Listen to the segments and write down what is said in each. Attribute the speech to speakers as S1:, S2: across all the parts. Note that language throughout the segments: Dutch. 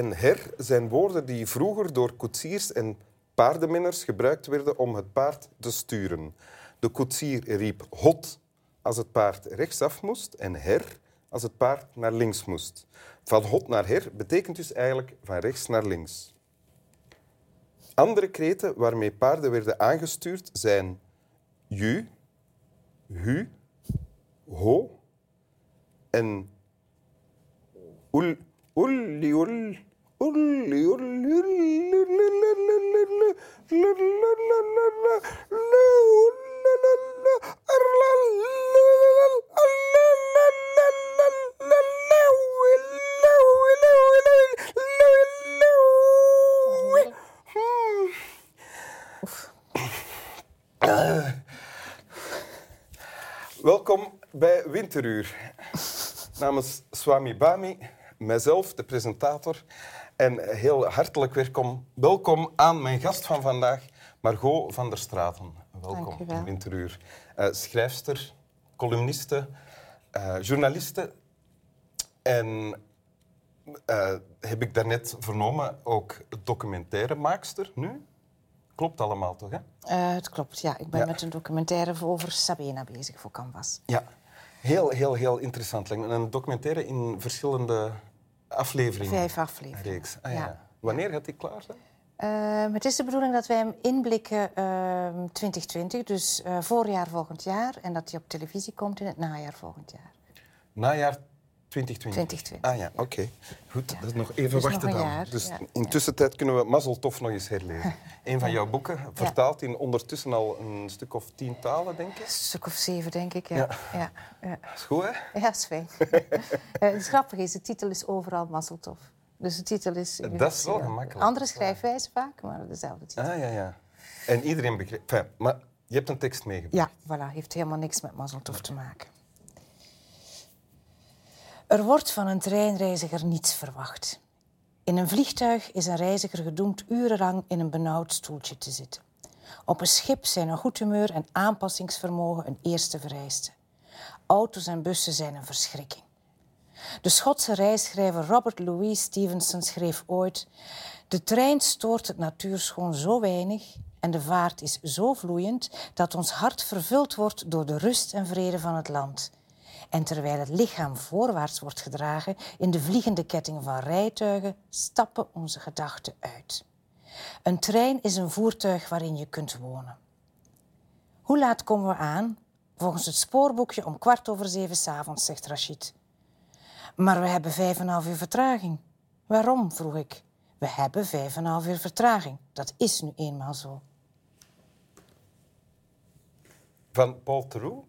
S1: En her zijn woorden die vroeger door koetsiers en paardenminners gebruikt werden om het paard te sturen. De koetsier riep hot als het paard rechtsaf moest en her als het paard naar links moest. Van hot naar her betekent dus eigenlijk van rechts naar links. Andere kreten waarmee paarden werden aangestuurd zijn ju, hu, ho en ul, ul, ulli, Welkom bij Winteruur. Namens Swami Bami, mijzelf, de presentator. En heel hartelijk welkom, welkom aan mijn gast van vandaag, Margot van der Straten. Welkom
S2: wel.
S1: in Winteruur. Eh, schrijfster, columniste, eh, journaliste. En eh, heb ik daarnet vernomen ook documentairemaakster nu? Klopt allemaal toch, hè?
S2: Het klopt, ja. Ik ben
S1: Ja.
S2: met een documentaire over Sabena bezig voor Canvas.
S1: Ja, heel, heel, heel interessant. Een documentaire in verschillende afleveringen.
S2: Vijf afleveringen.
S1: Reeks. Ah, ja.
S2: Ja.
S1: Wanneer gaat die klaar zijn?
S2: Eh, het is de bedoeling dat wij hem inblikken ehm 2020, dus eh, voorjaar volgend jaar. En dat hij op televisie komt in het najaar volgend jaar.
S1: Najaar 2020.
S2: 2020.
S1: Ah ja, oké. Goed, dat is nog even
S2: Dus
S1: wachten
S2: nog
S1: dan.
S2: jaar,
S1: Dus
S2: ja.
S1: intussen tijd kunnen we Mazzeltof nog eens herlezen. een van jouw boeken, vertaald in ondertussen al een stuk of tien talen, denk ik.
S2: Een stuk of zeven, denk ik. Ja,
S1: Ja.
S2: ja,
S1: is goed, hè?
S2: ja. is fijn. Eh, het grappige is, de titel is overal Mazzeltof. Dus de titel is...
S1: Dat is wel gemakkelijk.
S2: Andere schrijfwijzen vaak, maar dezelfde titel.
S1: Ah ja, ja. En iedereen begrijpt. Enfin, maar je hebt een tekst meegebracht.
S2: Ja, voilà, heeft helemaal niks met Mazzeltof te maken. Er wordt van een treinreiziger niets verwacht. In een vliegtuig is een reiziger gedoemd urenlang in een benauwd stoeltje te zitten. Op een schip zijn een goed humeur en aanpassingsvermogen een eerste vereiste. Auto's en bussen zijn een verschrikking. De Schotse reisschrijver Robert Louis Stevenson schreef ooit: De trein stoort het natuurschoon zo weinig en de vaart is zo vloeiend dat ons hart vervuld wordt door de rust en vrede van het land. En terwijl het lichaam voorwaarts wordt gedragen in de vliegende ketting van rijtuigen, stappen onze gedachten uit. Een trein is een voertuig waarin je kunt wonen. Hoe laat komen we aan? Volgens het spoorboekje om kwart over zeven s'avonds, zegt Rachid. Maar we hebben vijf en een half uur vertraging. Waarom? vroeg ik. We hebben vijf en een half uur vertraging. Dat is nu eenmaal zo.
S1: Van Paul Theroux,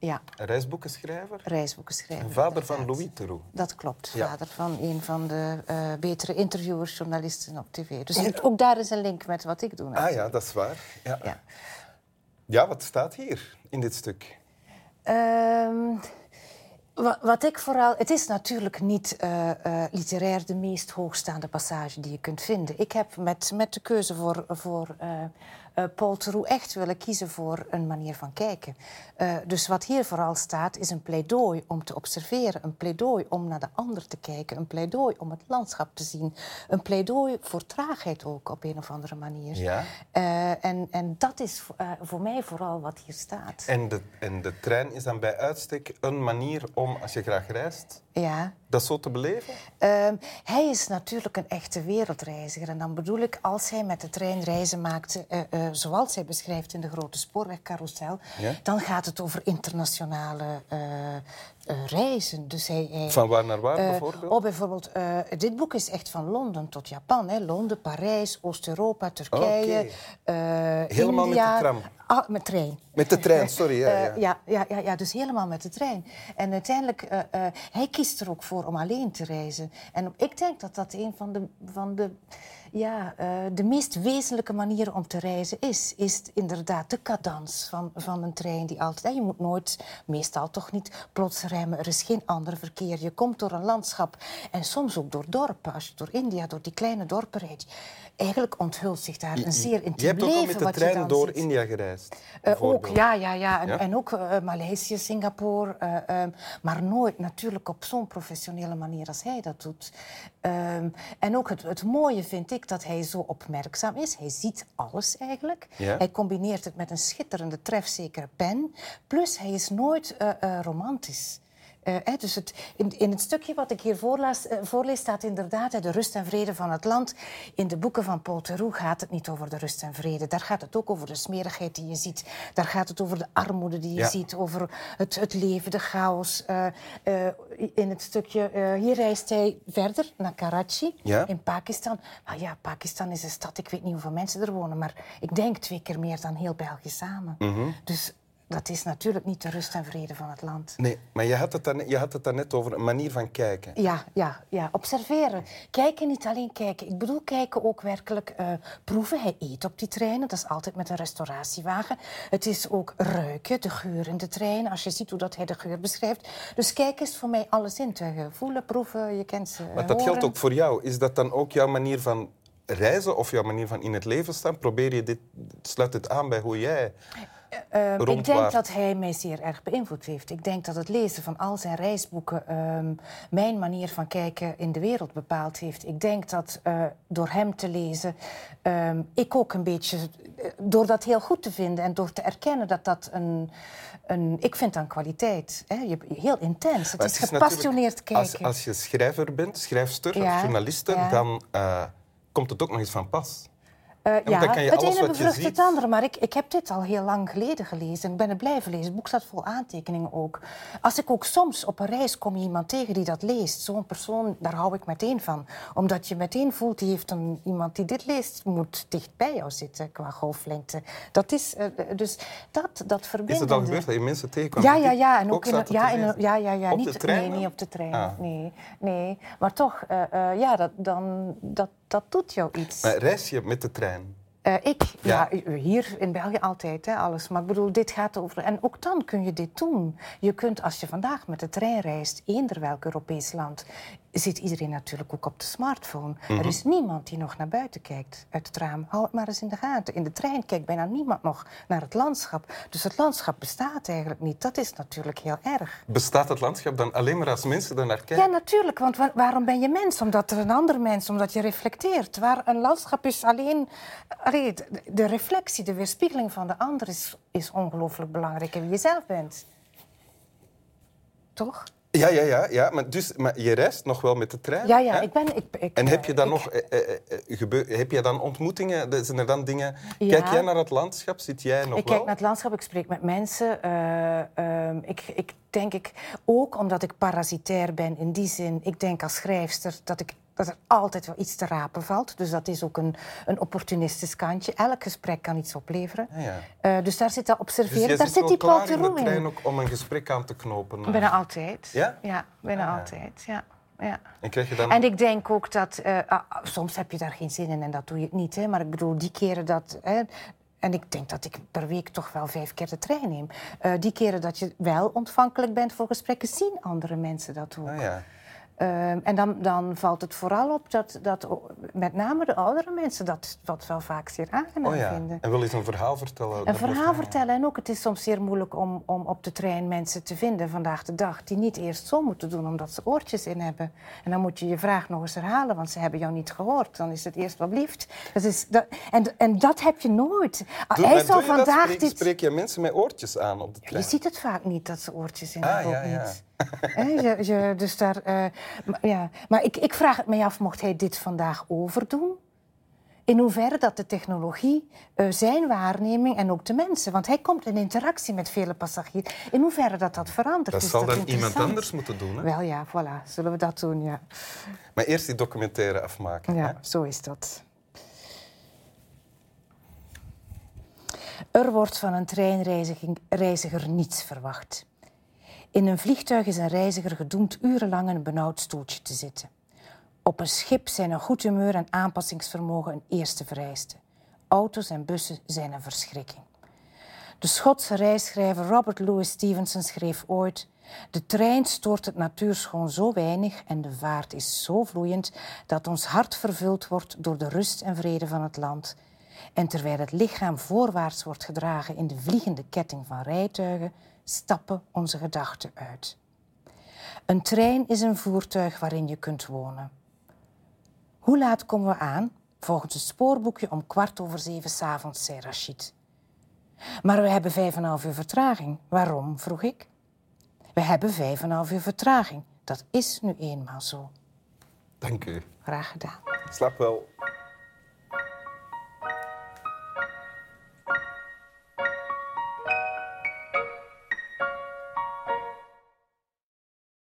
S2: Ja,
S1: reisboekenschrijver.
S2: reisboeken schrijven.
S1: En vader van. Louis Theroux.
S2: Dat klopt.
S1: Ja.
S2: Vader van een van de eh, betere interviewers, journalisten op tv. Dus ook daar is een link met wat ik doe.
S1: Ah ja, dat is waar. Ja.
S2: Ja.
S1: ja, wat staat hier in dit stuk?
S2: Ehm, wa- wat ik vooral. Het is natuurlijk niet eh, eh, literair de meest hoogstaande passage die je kunt vinden. Ik heb met, met de keuze voor, voor eh, eh, Paul Theroux echt willen kiezen voor een manier van kijken. Eh, dus wat hier vooral staat is een pleidooi om te observeren, een pleidooi om naar de ander te kijken, een pleidooi om het landschap te zien, een pleidooi voor traagheid ook op een of andere manier.
S1: Ja.
S2: Eh, en, en dat is voor mij vooral wat hier staat.
S1: En de, en de trein is dan bij uitstek een manier om, als je graag reist,
S2: Ja.
S1: Dat zo te beleven?
S2: Ehm, hij is natuurlijk een echte wereldreiziger. En dan bedoel ik, als hij met de trein reizen maakte, eh, eh, zoals hij beschrijft in de grote spoorwegcarousel,
S1: Ja.
S2: dan gaat het over internationale eh, reizen. Dus hij, hij-
S1: Van waar naar waar
S2: eh,
S1: bijvoorbeeld?
S2: oh, bijvoorbeeld, eh, dit boek is echt van Londen tot Japan. Hè. Londen, Parijs, Oost-Europa, Turkije, eh,
S1: Helemaal met de tram?
S2: Ah, met trein.
S1: Met de trein, sorry. Ja,
S2: Eh,
S1: ja.
S2: ja, ja, ja, ja, dus helemaal met de trein. En uiteindelijk, eh, eh, hij kiest er ook voor om alleen te reizen. En ik denk dat dat een van de, van de, ja, eh, de meest wezenlijke manieren om te reizen is. Is inderdaad de cadans van, van een trein die altijd... je moet nooit, meestal toch niet, plots remmen. Er is geen ander verkeer. Je komt door een landschap en soms ook door dorpen. Als je door India, door die kleine dorpen rijdt. Eigenlijk onthult zich daar een zeer intiem
S1: Je hebt ook al
S2: leven
S1: met de trein door
S2: ziet.
S1: India gereisd.
S2: Eh, ook, ja, ja, ja. En,
S1: Ja?
S2: en ook eh, Maleisië, Singapore. eh, ehm, maar nooit natuurlijk op zo'n professionele manier als hij dat doet. Ehm, en ook het, het mooie vind ik dat hij zo opmerkzaam is. Hij ziet alles eigenlijk.
S1: Ja.
S2: Hij combineert het met een schitterende, trefzekere pen. Plus, hij is nooit eh, eh, romantisch. Eh, dus het, in, in het stukje wat ik hier voorlees, eh, voorlees staat inderdaad de rust en vrede van het land. In de boeken van Paul Theroux gaat het niet over de rust en vrede. Daar gaat het ook over de smerigheid die je ziet. Daar gaat het over de armoede die je
S1: Ja.
S2: ziet. Over het, het leven, de chaos. Eh, in het stukje, hier reist hij verder naar Karachi
S1: Ja.
S2: in Pakistan. Nou ja, Pakistan is een stad, ik weet niet hoeveel mensen er wonen, maar ik denk twee keer meer dan heel België samen.
S1: Mhm.
S2: Dus dat is natuurlijk niet de rust en vrede van het land.
S1: Nee, maar je had, het dan, je had het daarnet over een manier van kijken.
S2: Ja, ja, ja, observeren. Kijken, niet alleen kijken. Ik bedoel kijken ook werkelijk eh, proeven. Hij eet op die treinen, dat is altijd met een restauratiewagen. Het is ook ruiken, de geur in de trein, als je ziet hoe dat hij de geur beschrijft. Dus kijken is voor mij alle zintuigen. Voelen, proeven, je kent ze.
S1: Maar dat
S2: horen.
S1: geldt ook voor jou. Is dat dan ook jouw manier van reizen of jouw manier van in het leven staan? Probeer je dit, sluit het aan bij hoe jij
S2: Ehm, ik denk dat hij mij zeer erg beïnvloed heeft. Ik denk dat het lezen van al zijn reisboeken ehm, mijn manier van kijken in de wereld bepaald heeft. Ik denk dat eh, door hem te lezen ehm, ik ook een beetje, eh, door dat heel goed te vinden en door te erkennen dat dat een, een ik vind dat een kwaliteit. Hè? Je, heel intens. Het is gepassioneerd kijken.
S1: Als, als je schrijver bent, schrijfster
S2: Ja,
S1: of journaliste,
S2: ja.
S1: dan eh, komt het ook nog eens van pas.
S2: Eh, ja, het ene bevrucht het andere. Maar ik, ik heb dit al heel lang geleden gelezen. Ik ben het blijven lezen. Het boek staat vol aantekeningen ook. Als ik ook soms op een reis kom je iemand tegen die dat leest. Zo'n persoon, daar hou ik meteen van. Omdat je meteen voelt, die heeft een, iemand die dit leest... moet dicht bij jou zitten qua golflengte. Dat is... eh, dus dat, dat
S1: Is
S2: verbindende...
S1: het al gebeurd dat je mensen tegenkomt?
S2: Ja, ja, ja. En ook, in, ja, in, ja, ja, ja.
S1: Op
S2: niet,
S1: de trein
S2: Nee, niet op de trein.
S1: Ah.
S2: Nee, nee. Maar toch, eh, ja, dat, dan, dat, dat doet jou iets.
S1: Maar reis je met de trein?
S2: Eh, ik, ja.
S1: Ja.
S2: hier in België altijd, hè, alles. Maar ik bedoel, dit gaat over... En ook dan kun je dit doen. Je kunt, als je vandaag met de trein reist, eender welk Europees land... zit iedereen natuurlijk ook op de smartphone.
S1: Mhm.
S2: Er is niemand die nog naar buiten kijkt uit het raam. Hou het maar eens in de gaten. In de trein kijkt bijna niemand nog naar het landschap. Dus het landschap bestaat eigenlijk niet. Dat is natuurlijk heel erg.
S1: Bestaat het landschap dan alleen maar als mensen er naar
S2: Ja,
S1: kijken?
S2: natuurlijk. Want wa- waarom ben je mens? Omdat er een ander mens, omdat je reflecteert. Waar een landschap is alleen... Allee, de, de reflectie, de weerspiegeling van de ander is, is ongelooflijk belangrijk. En wie je zelf bent. Toch?
S1: Ja, ja, ja. ja maar, dus, maar je reist nog wel met de trein?
S2: Ja, ja.
S1: hè?
S2: Ik ben... Ik, ik,
S1: En heb je dan
S2: ik-
S1: nog eh, eh, eh, gebeur, heb je dan ontmoetingen? Zijn er dan dingen?
S2: Ja.
S1: Kijk jij naar het landschap? Zit jij nog
S2: Ik
S1: wel?
S2: kijk naar het landschap, ik spreek met mensen. eh, ehm, ik, ik denk ik, ook omdat ik parasitair ben in die zin, ik denk als schrijfster dat, ik, dat er altijd wel iets te rapen valt. Dus dat is ook een, een opportunistisch kantje. Elk gesprek kan iets opleveren.
S1: Ah, ja.
S2: Eh, dus daar zit dat
S1: Dus
S2: observeren,
S1: jij
S2: daar
S1: zit
S2: die Paul
S1: klaar in
S2: in.
S1: ook om een gesprek aan te knopen?
S2: Bijna altijd.
S1: Ja?
S2: Ja, bijna
S1: Ah,
S2: altijd, ja. ja.
S1: En krijg je dan...
S2: En ik denk ook dat... eh, ah, soms heb je daar geen zin in en dat doe je niet. Hè, maar ik bedoel, die keren dat... Hè, en ik denk dat ik per week toch wel vijf keer de trein neem. Eh, die keren dat je wel ontvankelijk bent voor gesprekken, zien andere mensen dat ook.
S1: Ah, ja.
S2: Ehm, en dan, dan valt het vooral op dat, dat met name de oudere mensen dat, dat wel vaak zeer aangenaam
S1: Oh ja.
S2: vinden.
S1: En wil eens een verhaal vertellen?
S2: Een verhaal vertellen. En ook, het is soms zeer moeilijk om, om op de trein mensen te vinden vandaag de dag... die niet eerst zo moeten doen omdat ze oortjes in hebben. En dan moet je je vraag nog eens herhalen, want ze hebben jou niet gehoord. Dan is het eerst wat blieft. Dat is, dat, en, en dat heb je nooit. Ah,
S1: Doe,
S2: Hij zal
S1: je dat?
S2: vandaag
S1: Spreek,
S2: dit...
S1: spreek je mensen met oortjes aan op de
S2: Je
S1: trein?
S2: ziet het vaak niet dat ze oortjes in
S1: Ah,
S2: hebben,
S1: ja, ja.
S2: niet. Je, je, dus daar, eh, maar, ja. maar ik, ik vraag het mij af, mocht hij dit vandaag overdoen? In hoeverre dat de technologie eh, zijn waarneming en ook de mensen... want hij komt in interactie met vele passagiers... in hoeverre dat dat verandert,
S1: Dat
S2: is
S1: zal
S2: dat
S1: dan iemand anders moeten doen. Hè?
S2: Wel ja, voilà, zullen we dat doen, ja.
S1: Maar eerst die documentaire afmaken. hè?
S2: Ja, zo is dat. Er wordt van een treinreiziger niets verwacht. In een vliegtuig is een reiziger gedoemd urenlang in een benauwd stoeltje te zitten. Op een schip zijn een goed humeur en aanpassingsvermogen een eerste vereiste. Auto's en bussen zijn een verschrikking. De Schotse reisschrijver Robert Louis Stevenson schreef ooit: De trein stoort het natuurschoon zo weinig en de vaart is zo vloeiend dat ons hart vervuld wordt door de rust en vrede van het land. En terwijl het lichaam voorwaarts wordt gedragen in de vliegende ketting van rijtuigen, stappen onze gedachten uit. Een trein is een voertuig waarin je kunt wonen. Hoe laat komen we aan? Volgens het spoorboekje om kwart over zeven s'avonds, zei Rachid. Maar we hebben vijf en een half uur vertraging. Waarom? vroeg ik. We hebben vijf en een half uur vertraging. Dat is nu eenmaal zo.
S1: Dank u.
S2: Graag gedaan.
S1: Slap wel.